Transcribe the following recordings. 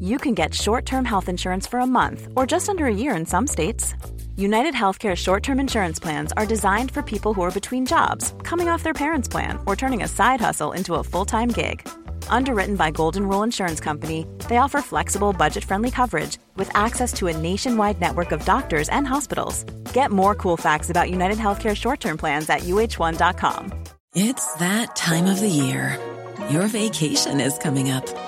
you can get short term health insurance for a month or just under a year in some states. United Healthcare short term insurance plans are designed for people who are between jobs, coming off their parents' plan, or turning a side hustle into a full time gig. Underwritten by Golden Rule Insurance Company, they offer flexible, budget friendly coverage with access to a nationwide network of doctors and hospitals. Get more cool facts about United Healthcare short term plans at uh1.com. It's that time of the year. Your vacation is coming up.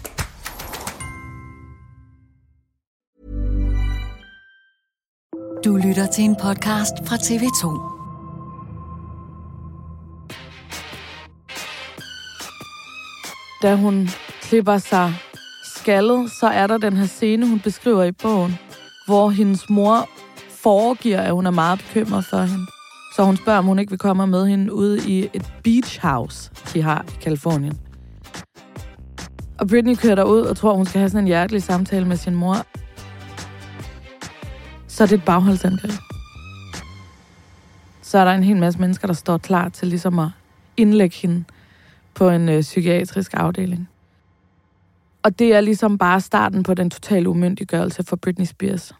Du lytter til en podcast fra TV2. Da hun klipper sig skaldet, så er der den her scene, hun beskriver i bogen, hvor hendes mor foregiver, at hun er meget bekymret for hende. Så hun spørger, om hun ikke vil komme med hende ude i et beach house, de har i Kalifornien. Og Britney kører derud og tror, hun skal have sådan en hjertelig samtale med sin mor. Så er det et bagholdsangreb. Så er der en hel masse mennesker, der står klar til ligesom at indlægge hende på en øh, psykiatrisk afdeling. Og det er ligesom bare starten på den totale umyndiggørelse for Britney Spears.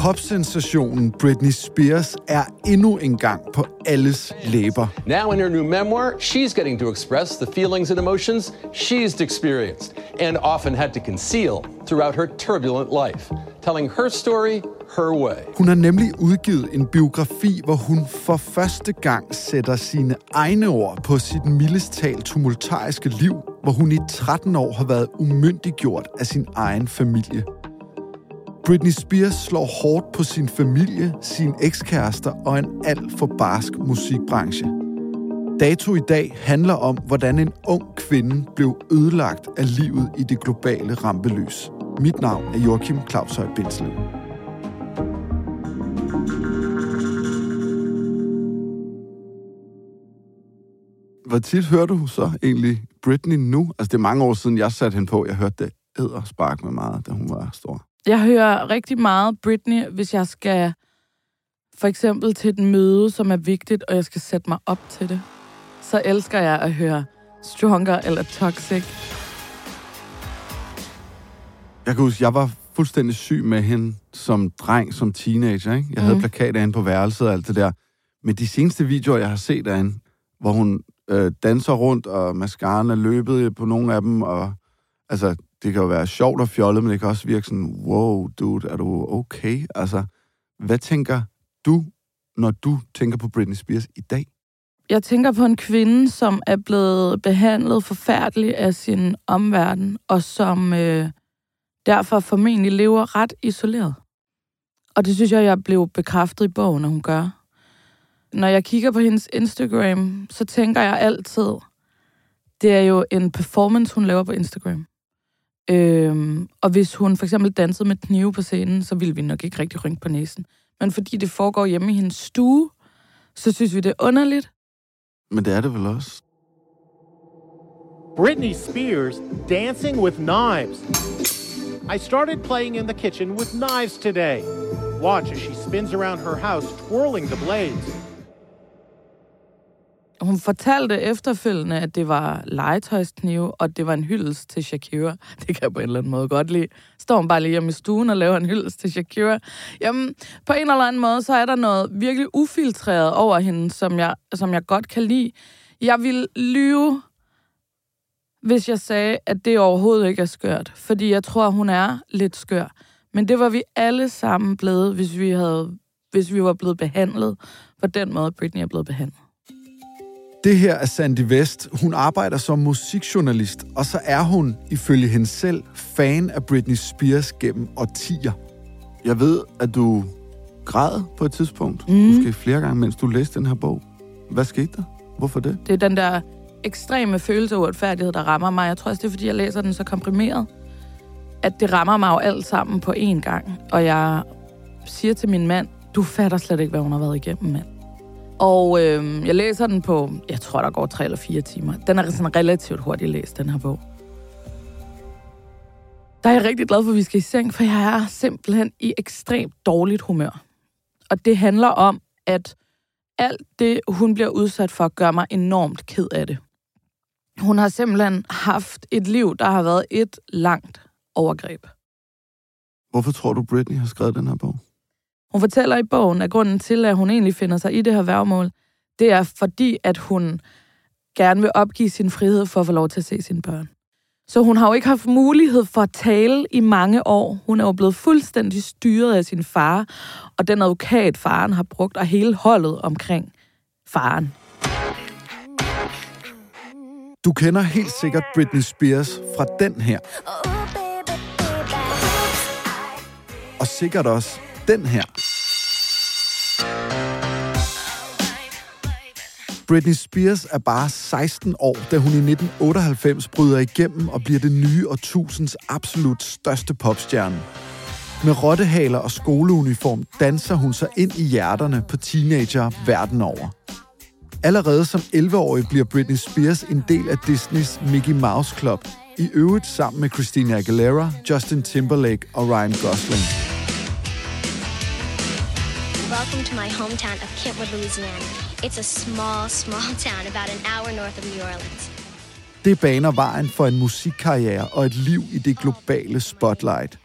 Popsensationen Britney Spears er endnu en gang på alles læber. Now, in her new memoir, she's getting to express the feelings and emotions she's experienced and often had to conceal throughout her turbulent life, telling her story her way. Hun har nemlig udgivet en biografi, hvor hun for første gang sætter sine egne ord på sit mildest talt tumultariske liv, hvor hun i 13 år har været umyndiggjort af sin egen familie. Britney Spears slår hårdt på sin familie, sine ekskærester og en alt for barsk musikbranche. Dato i dag handler om, hvordan en ung kvinde blev ødelagt af livet i det globale rampelys. Mit navn er Joachim Claus Høj Bindslev. Hvor tit hører du så egentlig Britney nu? Altså, det er mange år siden, jeg satte hende på. Jeg hørte det æderspark med meget, da hun var stor. Jeg hører rigtig meget Britney, hvis jeg skal for eksempel til et møde, som er vigtigt, og jeg skal sætte mig op til det. Så elsker jeg at høre Stronger eller Toxic. Jeg kan huske, jeg var fuldstændig syg med hende som dreng, som teenager. Ikke? Jeg havde Mm. plakater inde på værelset og alt det der. Men de seneste videoer, jeg har set af hende, hvor hun øh, danser rundt, og mascaraen er løbet på nogle af dem, og altså, det kan jo være sjovt og fjollet, men det kan også virke sådan, wow, dude, er du okay? Altså, hvad tænker du, når du tænker på Britney Spears i dag? Jeg tænker på en kvinde, som er blevet behandlet forfærdeligt af sin omverden, og som øh, derfor formentlig lever ret isoleret. Og det synes jeg, jeg blev bekræftet i bogen, at hun gør. Når jeg kigger på hendes Instagram, så tænker jeg altid, det er jo en performance, hun laver på Instagram. Øhm, og hvis hun for eksempel dansede med knive på scenen, så ville vi nok ikke rigtig rynke på næsen. Men fordi det foregår hjemme i hendes stue, så synes vi, det er underligt. Men det er det vel også. Britney Spears dancing with knives. I started playing in the kitchen with knives today. Watch as she spins around her house, twirling the blades hun fortalte efterfølgende, at det var legetøjsknive, og det var en hyldest til Shakira. Det kan jeg på en eller anden måde godt lide. Står hun bare lige hjemme i stuen og laver en hyldest til Shakira. Jamen, på en eller anden måde, så er der noget virkelig ufiltreret over hende, som jeg, som jeg godt kan lide. Jeg vil lyve, hvis jeg sagde, at det overhovedet ikke er skørt. Fordi jeg tror, hun er lidt skør. Men det var vi alle sammen blevet, hvis vi, havde, hvis vi var blevet behandlet på den måde, Britney er blevet behandlet. Det her er Sandy West. Hun arbejder som musikjournalist, og så er hun, ifølge hende selv, fan af Britney Spears gennem årtier. Jeg ved, at du græd på et tidspunkt, mm. måske flere gange, mens du læste den her bog. Hvad skete der? Hvorfor det? Det er den der ekstreme følelse af uretfærdighed, der rammer mig. Jeg tror også, det er, fordi jeg læser den så komprimeret, at det rammer mig jo alt sammen på én gang. Og jeg siger til min mand, du fatter slet ikke, hvad hun har været igennem, mand. Og øh, jeg læser den på, jeg tror, der går tre eller fire timer. Den er sådan relativt hurtigt læst, den her bog. Der er jeg rigtig glad for, at vi skal i seng, for jeg er simpelthen i ekstremt dårligt humør. Og det handler om, at alt det, hun bliver udsat for, gør mig enormt ked af det. Hun har simpelthen haft et liv, der har været et langt overgreb. Hvorfor tror du, Britney har skrevet den her bog? Hun fortæller i bogen, at grunden til, at hun egentlig finder sig i det her værgemål, det er fordi, at hun gerne vil opgive sin frihed for at få lov til at se sine børn. Så hun har jo ikke haft mulighed for at tale i mange år. Hun er jo blevet fuldstændig styret af sin far, og den advokat, faren har brugt, og hele holdet omkring faren. Du kender helt sikkert Britney Spears fra den her. Og sikkert også den her. Britney Spears er bare 16 år, da hun i 1998 bryder igennem og bliver det nye årtusinds absolut største popstjerne. Med rottehaler og skoleuniform danser hun sig ind i hjerterne på teenager verden over. Allerede som 11-årig bliver Britney Spears en del af Disneys Mickey Mouse Club, i øvrigt sammen med Christina Aguilera, Justin Timberlake og Ryan Gosling. Welcome to my hometown of Kentwood, Louisiana. It's a small, small town about an hour north of New Orleans. Det baner vejen for en musikkarriere og et liv i det globale spotlight.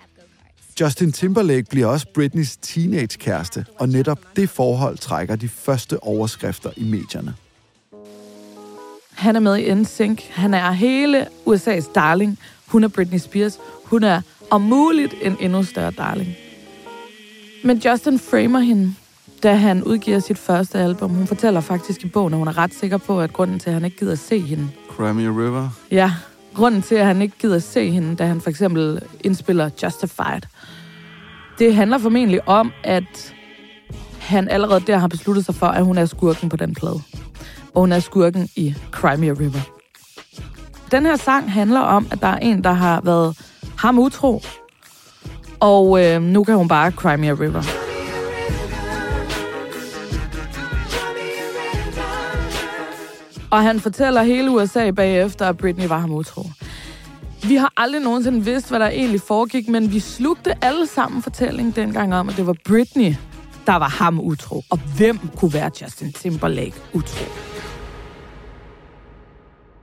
Justin Timberlake bliver også Britneys teenage-kæreste, og netop det forhold trækker de første overskrifter i medierne. Han er med i NSYNC. Han er hele USA's darling. Hun er Britney Spears. Hun er om muligt en endnu større darling. Men Justin framer hende, da han udgiver sit første album. Hun fortæller faktisk i bogen, at hun er ret sikker på, at grunden til, at han ikke gider se hende, Cry Me a River. Ja, grunden til, at han ikke gider se hende, da han for eksempel indspiller Justified, det handler formentlig om, at han allerede der har besluttet sig for, at hun er skurken på den plade. Og hun er skurken i Cry Me a River. Den her sang handler om, at der er en, der har været ham utro, og øh, nu kan hun bare Cry Me a River. Og han fortæller hele USA bagefter, at Britney var ham utro. Vi har aldrig nogensinde vidst, hvad der egentlig foregik, men vi slugte alle sammen fortællingen dengang om, at det var Britney, der var ham utro. Og hvem kunne være Justin Timberlake utro?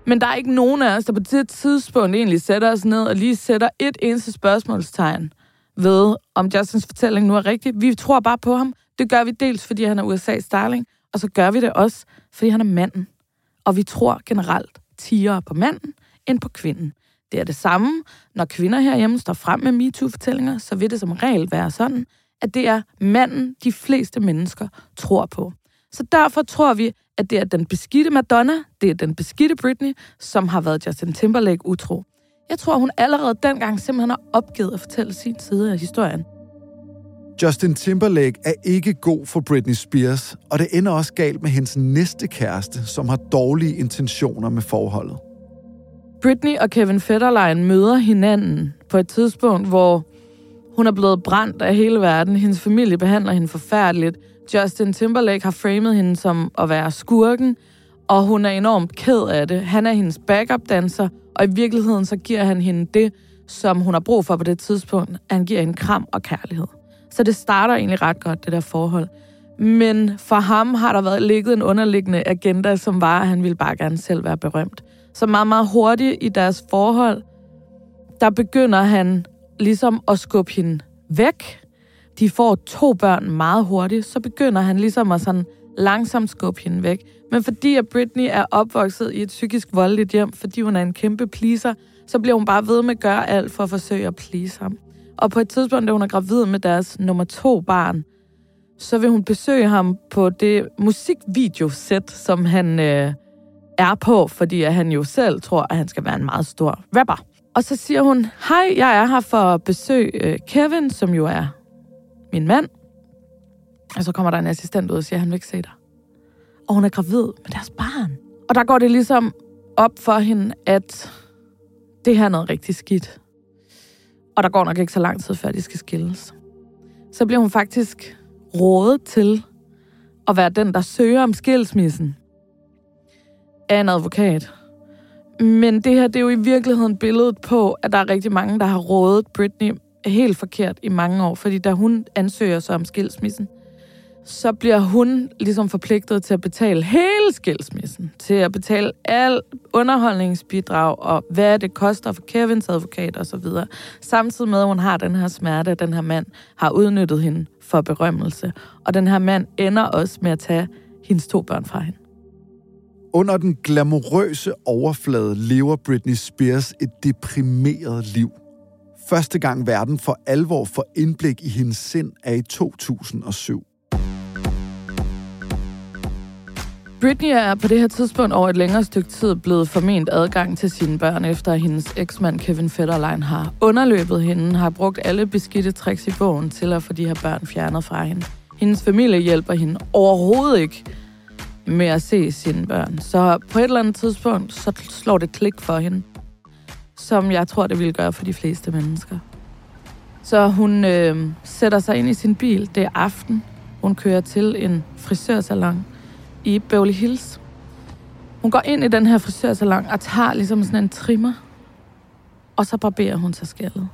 Men der er ikke nogen af os, der på det tidspunkt egentlig sætter os ned og lige sætter et eneste spørgsmålstegn ved, om Justins fortælling nu er rigtig. Vi tror bare på ham. Det gør vi dels, fordi han er USA's darling, og så gør vi det også, fordi han er manden. Og vi tror generelt tigere på manden end på kvinden. Det er det samme, når kvinder herhjemme står frem med MeToo-fortællinger, så vil det som regel være sådan, at det er manden, de fleste mennesker tror på. Så derfor tror vi, at det er den beskidte Madonna, det er den beskidte Britney, som har været Justin Timberlake utro. Jeg tror, hun allerede dengang simpelthen har opgivet at fortælle sin side af historien. Justin Timberlake er ikke god for Britney Spears, og det ender også galt med hendes næste kæreste, som har dårlige intentioner med forholdet. Britney og Kevin Federline møder hinanden på et tidspunkt, hvor hun er blevet brændt af hele verden. Hendes familie behandler hende forfærdeligt. Justin Timberlake har framet hende som at være skurken, og hun er enormt ked af det. Han er hendes backup-danser, og i virkeligheden så giver han hende det, som hun har brug for på det tidspunkt. Han giver hende kram og kærlighed. Så det starter egentlig ret godt, det der forhold. Men for ham har der været ligget en underliggende agenda, som var, at han ville bare gerne selv være berømt. Så meget, meget hurtigt i deres forhold, der begynder han ligesom at skubbe hende væk. De får to børn meget hurtigt, så begynder han ligesom at sådan langsomt skubbe hende væk. Men fordi at Britney er opvokset i et psykisk voldeligt hjem, fordi hun er en kæmpe pleaser, så bliver hun bare ved med at gøre alt for at forsøge at please ham. Og på et tidspunkt, da hun er gravid med deres nummer to barn, så vil hun besøge ham på det musikvideosæt, som han øh, er på, fordi at han jo selv tror, at han skal være en meget stor rapper. Og så siger hun, hej, jeg er her for at besøge øh, Kevin, som jo er min mand. Og så kommer der en assistent ud og siger, at han vil ikke se dig. Og hun er gravid med deres barn. Og der går det ligesom op for hende, at det her er noget rigtig skidt. Og der går nok ikke så lang tid, før de skal skilles. Så bliver hun faktisk rådet til at være den, der søger om skilsmissen af en advokat. Men det her, det er jo i virkeligheden billedet på, at der er rigtig mange, der har rådet Britney helt forkert i mange år. Fordi da hun ansøger sig om skilsmissen, så bliver hun ligesom forpligtet til at betale hele skilsmissen, til at betale al underholdningsbidrag og hvad det koster for Kevins advokat og så videre. Samtidig med, at hun har den her smerte, at den her mand har udnyttet hende for berømmelse. Og den her mand ender også med at tage hendes to børn fra hende. Under den glamourøse overflade lever Britney Spears et deprimeret liv. Første gang verden for alvor får indblik i hendes sind er i 2007. Britney er på det her tidspunkt over et længere stykke tid blevet forment adgang til sine børn, efter at hendes eksmand Kevin Federline har underløbet hende, har brugt alle beskidte tricks i bogen til at få de her børn fjernet fra hende. Hendes familie hjælper hende overhovedet ikke med at se sine børn. Så på et eller andet tidspunkt, så slår det klik for hende, som jeg tror, det ville gøre for de fleste mennesker. Så hun øh, sætter sig ind i sin bil. Det er aften. Hun kører til en frisørsalon i Beverly Hills. Hun går ind i den her frisørsalon og tager ligesom sådan en trimmer, og så barberer hun sig skaldet.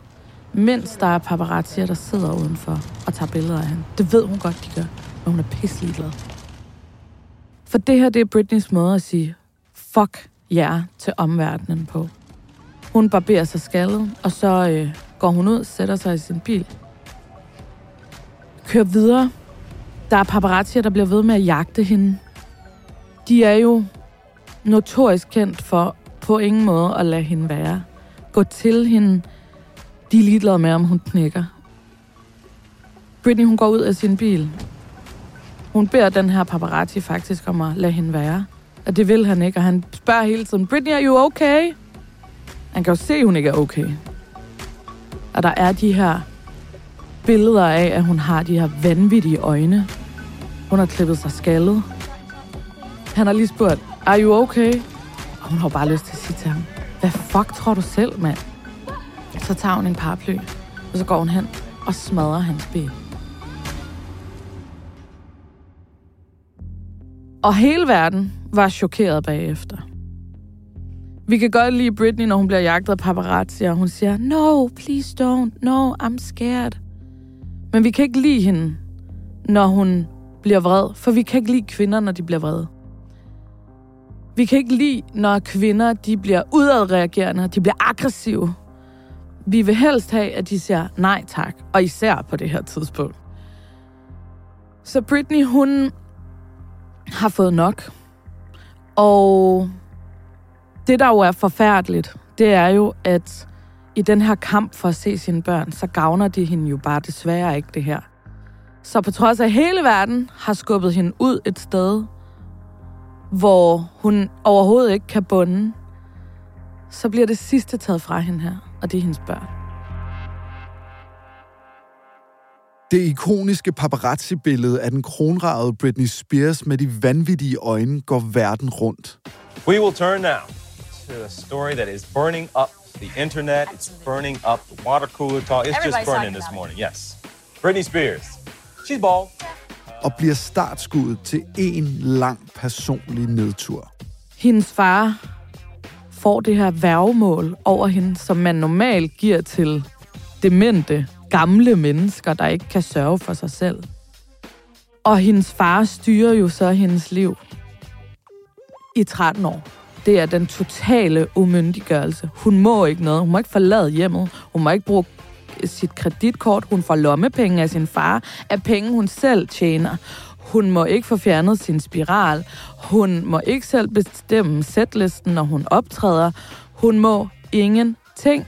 Mens der er paparazzier, der sidder udenfor og tager billeder af hende. Det ved hun godt, de gør, men hun er pisselig glad. For det her, det er Britneys måde at sige, fuck jer yeah, til omverdenen på. Hun barberer sig skaldet, og så øh, går hun ud, sætter sig i sin bil, kører videre. Der er paparazzier, der bliver ved med at jagte hende de er jo notorisk kendt for på ingen måde at lade hende være. Gå til hende. De er ligeglade med, om hun knækker. Britney, hun går ud af sin bil. Hun beder den her paparazzi faktisk om at lade hende være. Og det vil han ikke, og han spørger hele tiden, Britney, are you okay? Han kan jo se, at hun ikke er okay. Og der er de her billeder af, at hun har de her vanvittige øjne. Hun har klippet sig skaldet. Han har lige spurgt, are you okay? Og hun har bare lyst til at sige til ham, hvad fuck tror du selv, mand? Så tager hun en paraply, og så går hun hen og smadrer hans bil. Og hele verden var chokeret bagefter. Vi kan godt lide Britney, når hun bliver jagtet af paparazzi, og hun siger, No, please don't. No, I'm scared. Men vi kan ikke lide hende, når hun bliver vred, for vi kan ikke lide kvinder, når de bliver vrede. Vi kan ikke lide, når kvinder de bliver udadreagerende, de bliver aggressive. Vi vil helst have, at de siger nej tak, og især på det her tidspunkt. Så Britney, hun har fået nok. Og det, der jo er forfærdeligt, det er jo, at i den her kamp for at se sine børn, så gavner de hende jo bare desværre ikke det her. Så på trods af, hele verden har skubbet hende ud et sted, hvor hun overhovedet ikke kan bunde, så bliver det sidste taget fra hende her, og det er hendes børn. Det ikoniske paparazzi-billede af den kronragede Britney Spears med de vanvittige øjne går verden rundt. We will turn now to a story that is burning up the internet. It's burning up the water cooler talk. It's just burning this morning. Yes. Britney Spears. She's bald og bliver startskuddet til en lang personlig nedtur. Hendes far får det her værgemål over hende, som man normalt giver til demente, gamle mennesker, der ikke kan sørge for sig selv. Og hendes far styrer jo så hendes liv i 13 år. Det er den totale umyndiggørelse. Hun må ikke noget. Hun må ikke forlade hjemmet. Hun må ikke bruge sit kreditkort. Hun får lommepenge af sin far, af penge, hun selv tjener. Hun må ikke få fjernet sin spiral. Hun må ikke selv bestemme sætlisten, når hun optræder. Hun må ingenting.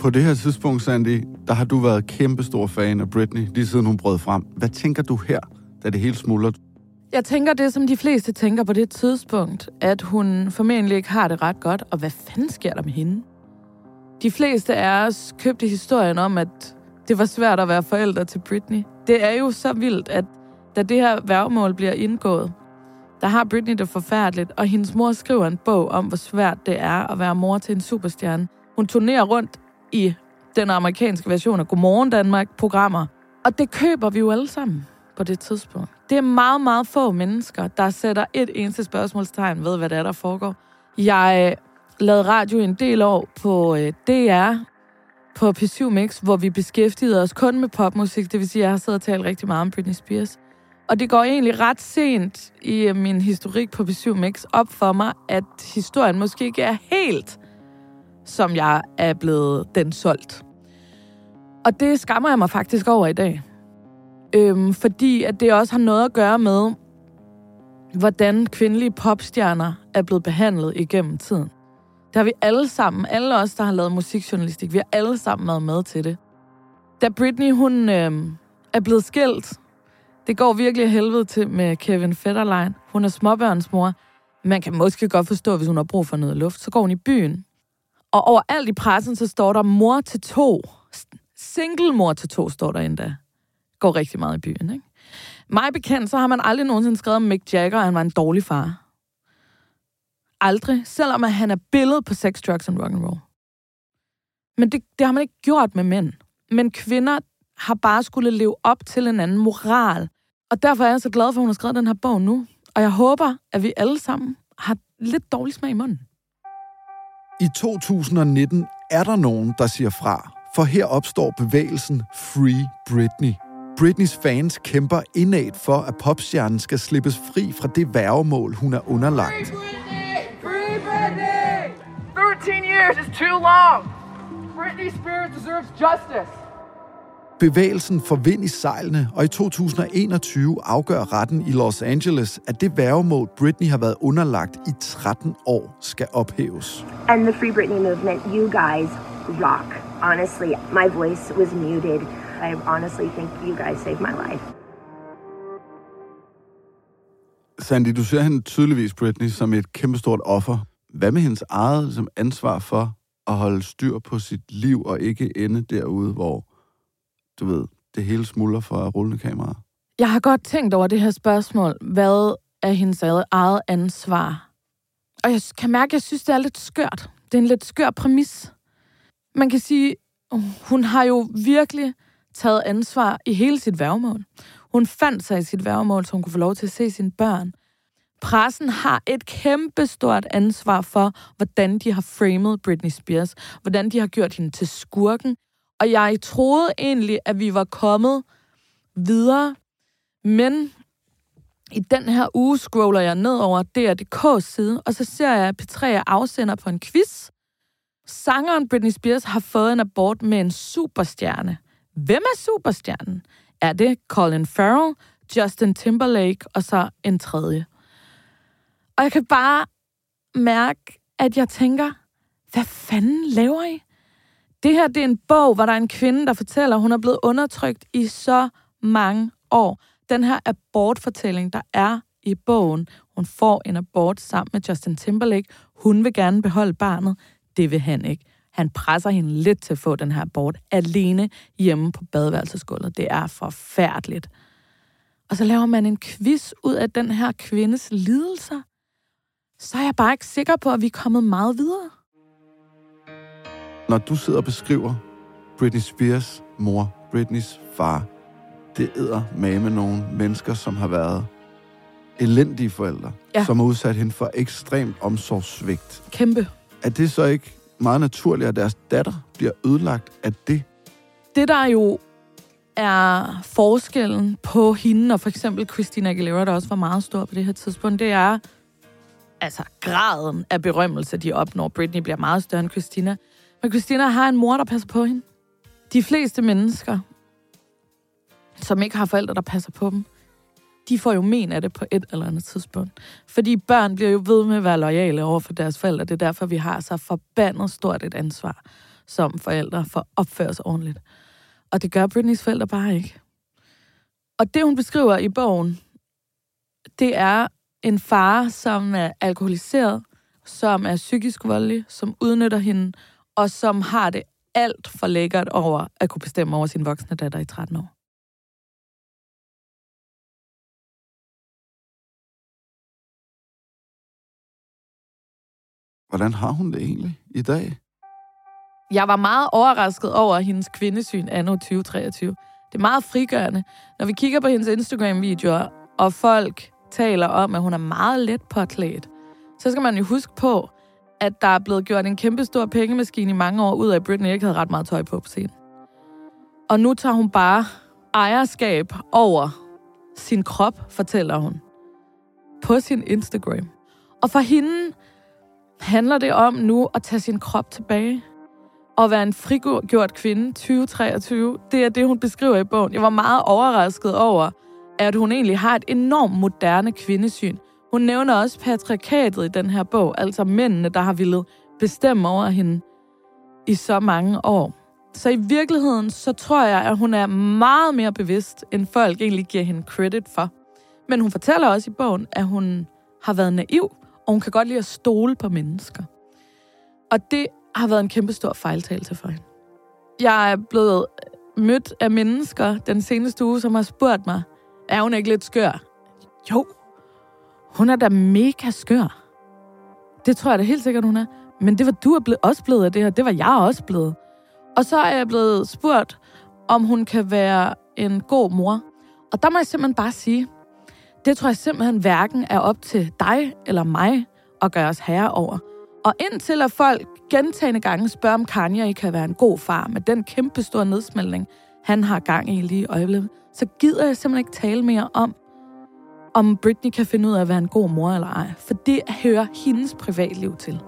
På det her tidspunkt, Sandy, der har du været kæmpe stor fan af Britney, lige siden hun brød frem. Hvad tænker du her, da det hele smuldrer? Jeg tænker det, som de fleste tænker på det tidspunkt, at hun formentlig ikke har det ret godt, og hvad fanden sker der med hende? De fleste af os købte historien om, at det var svært at være forældre til Britney. Det er jo så vildt, at da det her værgemål bliver indgået, der har Britney det forfærdeligt, og hendes mor skriver en bog om, hvor svært det er at være mor til en superstjerne. Hun turnerer rundt i den amerikanske version af Godmorgen Danmark-programmer, og det køber vi jo alle sammen på det tidspunkt. Det er meget, meget få mennesker, der sætter et eneste spørgsmålstegn ved, hvad det er, der foregår. Jeg øh, lavede radio en del år på øh, DR, på P7 Mix, hvor vi beskæftigede os kun med popmusik. Det vil sige, at jeg har siddet og talt rigtig meget om Britney Spears. Og det går egentlig ret sent i øh, min historik på P7 Mix op for mig, at historien måske ikke er helt, som jeg er blevet den solgt. Og det skammer jeg mig faktisk over i dag. Øhm, fordi at det også har noget at gøre med, hvordan kvindelige popstjerner er blevet behandlet igennem tiden. Det har vi alle sammen, alle os, der har lavet musikjournalistik, vi har alle sammen været med til det. Da Britney, hun øh, er blevet skilt, det går virkelig helvede til med Kevin Federline. Hun er småbørnsmor. Man kan måske godt forstå, hvis hun har brug for noget luft. Så går hun i byen. Og overalt i pressen, så står der mor til to. Single mor til to står der endda. Går rigtig meget i byen, ikke? Mig bekendt, så har man aldrig nogensinde skrevet om Mick Jagger, at han var en dårlig far. Aldrig. Selvom at han er billedet på sex, drugs and rock and roll. Men det, det har man ikke gjort med mænd. Men kvinder har bare skulle leve op til en anden moral. Og derfor er jeg så glad for, at hun har skrevet den her bog nu. Og jeg håber, at vi alle sammen har lidt dårlig smag i munden. I 2019 er der nogen, der siger fra, for her opstår bevægelsen Free Britney. Britneys fans kæmper indad for, at popstjernen skal slippes fri fra det værgemål, hun er underlagt. Free Britney! Free Britney! 13 years is too long! Britney Spears deserves justice! Bevægelsen får vind i sejlene, og i 2021 afgør retten i Los Angeles, at det værgemål, Britney har været underlagt i 13 år, skal ophæves. And the Free Britney movement, you guys rock. Honestly, my voice was muted. I honestly think you guys saved my life. Sandy, du ser hende tydeligvis, Britney, som et kæmpestort offer. Hvad med hendes eget som ansvar for at holde styr på sit liv og ikke ende derude, hvor, du ved, det hele smuldrer for rullende kameraer? Jeg har godt tænkt over det her spørgsmål. Hvad er hendes eget ansvar? Og jeg kan mærke, at jeg synes, det er lidt skørt. Det er en lidt skør præmis. Man kan sige, hun har jo virkelig taget ansvar i hele sit værgemål. Hun fandt sig i sit værgemål, så hun kunne få lov til at se sine børn. Pressen har et kæmpestort ansvar for, hvordan de har framed Britney Spears, hvordan de har gjort hende til skurken. Og jeg troede egentlig, at vi var kommet videre, men i den her uge scroller jeg ned over DR.dk's side, og så ser jeg, at P3 er afsender på en quiz. Sangeren Britney Spears har fået en abort med en superstjerne. Hvem er superstjernen? Er det Colin Farrell, Justin Timberlake og så en tredje? Og jeg kan bare mærke, at jeg tænker, hvad fanden laver I? Det her, det er en bog, hvor der er en kvinde, der fortæller, at hun er blevet undertrykt i så mange år. Den her abortfortælling, der er i bogen, hun får en abort sammen med Justin Timberlake. Hun vil gerne beholde barnet. Det vil han ikke. Han presser hende lidt til at få den her abort alene hjemme på badeværelsesgulvet. Det er forfærdeligt. Og så laver man en quiz ud af den her kvindes lidelser. Så er jeg bare ikke sikker på, at vi er kommet meget videre. Når du sidder og beskriver Britney Spears mor, Britneys far, det æder med nogle mennesker, som har været elendige forældre, Ja. som har udsat hende for ekstremt omsorgssvigt. Kæmpe. er det så ikke meget naturligt, at deres datter bliver ødelagt af det? Det, der jo er forskellen på hende og for eksempel Christina Aguilera, der også var meget stor på det her tidspunkt, det er altså graden af berømmelse, de opnår. Britney bliver meget større end Christina. Men Christina har en mor, der passer på hende. De fleste mennesker, som ikke har forældre, der passer på dem, de får jo men af det på et eller andet tidspunkt. Fordi børn bliver jo ved med at være lojale over for deres forældre. Det er derfor, vi har så forbandet stort et ansvar som forældre for at opføre os ordentligt. Og det gør Britneys forældre bare ikke. Og det, hun beskriver i bogen, det er en far, som er alkoholiseret, som er psykisk voldelig, som udnytter hende, og som har det alt for lækkert over at kunne bestemme over sin voksne datter i 13 år. Hvordan har hun det egentlig i dag? Jeg var meget overrasket over hendes kvindesyn anno 2023. Det er meget frigørende. Når vi kigger på hendes Instagram-videoer, og folk taler om, at hun er meget let påklædt, så skal man jo huske på, at der er blevet gjort en kæmpe stor pengemaskine i mange år ud af, at Britney ikke havde ret meget tøj på på scenen. Og nu tager hun bare ejerskab over sin krop, fortæller hun, på sin Instagram. Og for hende handler det om nu at tage sin krop tilbage. At være en frigjort kvinde 2023. Det er det, hun beskriver i bogen. Jeg var meget overrasket over, at hun egentlig har et enormt moderne kvindesyn. Hun nævner også patriarkatet i den her bog, altså mændene, der har ville bestemme over hende i så mange år. Så i virkeligheden, så tror jeg, at hun er meget mere bevidst, end folk egentlig giver hende credit for. Men hun fortæller også i bogen, at hun har været naiv, og hun kan godt lide at stole på mennesker. Og det har været en kæmpe stor fejltagelse for hende. Jeg er blevet mødt af mennesker den seneste uge, som har spurgt mig, er hun ikke lidt skør? Jo, hun er da mega skør. Det tror jeg da helt sikkert, hun er. Men det var du er blevet, også blevet af det her. Det var jeg også blevet. Og så er jeg blevet spurgt, om hun kan være en god mor. Og der må jeg simpelthen bare sige, det tror jeg simpelthen hverken er op til dig eller mig at gøre os herre over. Og indtil at folk gentagende gange spørger, om Kanye kan være en god far med den kæmpe store nedsmeltning, han har gang i lige i øjeblikket, så gider jeg simpelthen ikke tale mere om, om Britney kan finde ud af at være en god mor eller ej. For det hører hendes privatliv til.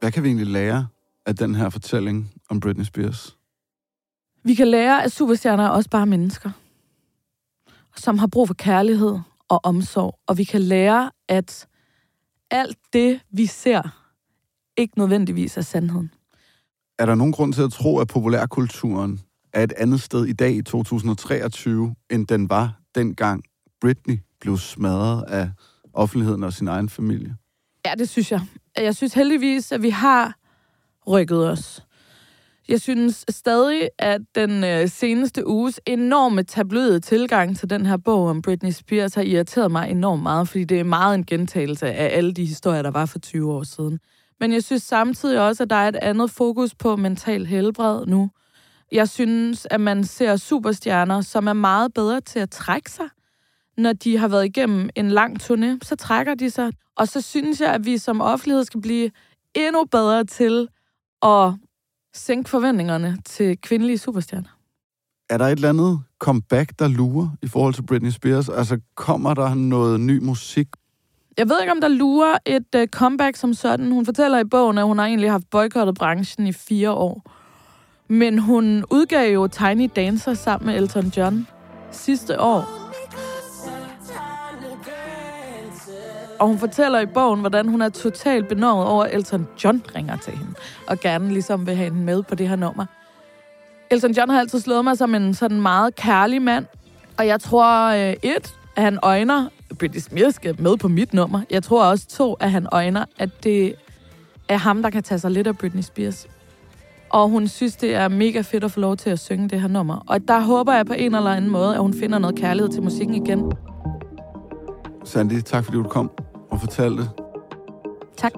Hvad kan vi egentlig lære af den her fortælling om Britney Spears? Vi kan lære, at superstjerner er også bare mennesker, som har brug for kærlighed og omsorg. Og vi kan lære, at alt det, vi ser, ikke nødvendigvis er sandheden. Er der nogen grund til at tro, at populærkulturen er et andet sted i dag i 2023, end den var dengang Britney blev smadret af offentligheden og sin egen familie? Ja, det synes jeg. Jeg synes heldigvis, at vi har rykket os. Jeg synes stadig, at den øh, seneste uges enorme tabloide tilgang til den her bog om Britney Spears har irriteret mig enormt meget, fordi det er meget en gentagelse af alle de historier, der var for 20 år siden. Men jeg synes samtidig også, at der er et andet fokus på mental helbred nu. Jeg synes, at man ser superstjerner, som er meget bedre til at trække sig. Når de har været igennem en lang turné, så trækker de sig. Og så synes jeg, at vi som offentlighed skal blive endnu bedre til at sænke forventningerne til kvindelige superstjerner. Er der et eller andet comeback, der lurer i forhold til Britney Spears? Altså, kommer der noget ny musik? Jeg ved ikke, om der lurer et uh, comeback som sådan. Hun fortæller i bogen, at hun har egentlig haft boykottet branchen i fire år. Men hun udgav jo Tiny Dancer sammen med Elton John sidste år. Og hun fortæller i bogen, hvordan hun er totalt benådet over, at Elton John ringer til hende, og gerne ligesom vil have hende med på det her nummer. Elton John har altid slået mig som en sådan meget kærlig mand, og jeg tror, øh, et, at han øjner, Britney Spears skal med på mit nummer. Jeg tror også, to, at han øjner, at det er ham, der kan tage sig lidt af Britney Spears. Og hun synes, det er mega fedt at få lov til at synge det her nummer. Og der håber jeg på en eller anden måde, at hun finder noget kærlighed til musikken igen. Sandy, tak fordi du kom og fortalte. Tak.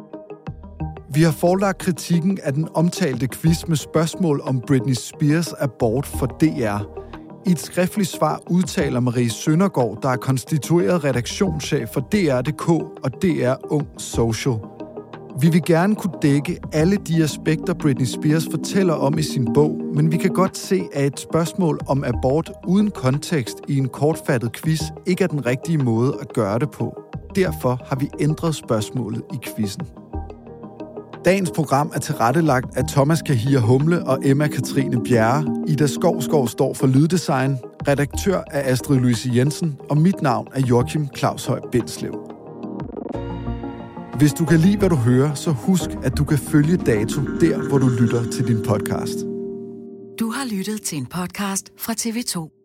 Vi har forelagt kritikken af den omtalte quiz med spørgsmål om Britney Spears abort for DR. I et skriftligt svar udtaler Marie Søndergaard, der er konstitueret redaktionschef for DR.dk og DR Ung Social. Vi vil gerne kunne dække alle de aspekter, Britney Spears fortæller om i sin bog, men vi kan godt se, at et spørgsmål om abort uden kontekst i en kortfattet quiz ikke er den rigtige måde at gøre det på. Derfor har vi ændret spørgsmålet i quizzen. Dagens program er tilrettelagt af Thomas Kahir Humle og Emma Katrine Bjerre. Ida Skovskov står for Lyddesign, redaktør er Astrid Louise Jensen, og mit navn er Joachim Claus Høj Bindslev. Hvis du kan lide, hvad du hører, så husk, at du kan følge Dato der, hvor du lytter til din podcast. Du har lyttet til en podcast fra TV2.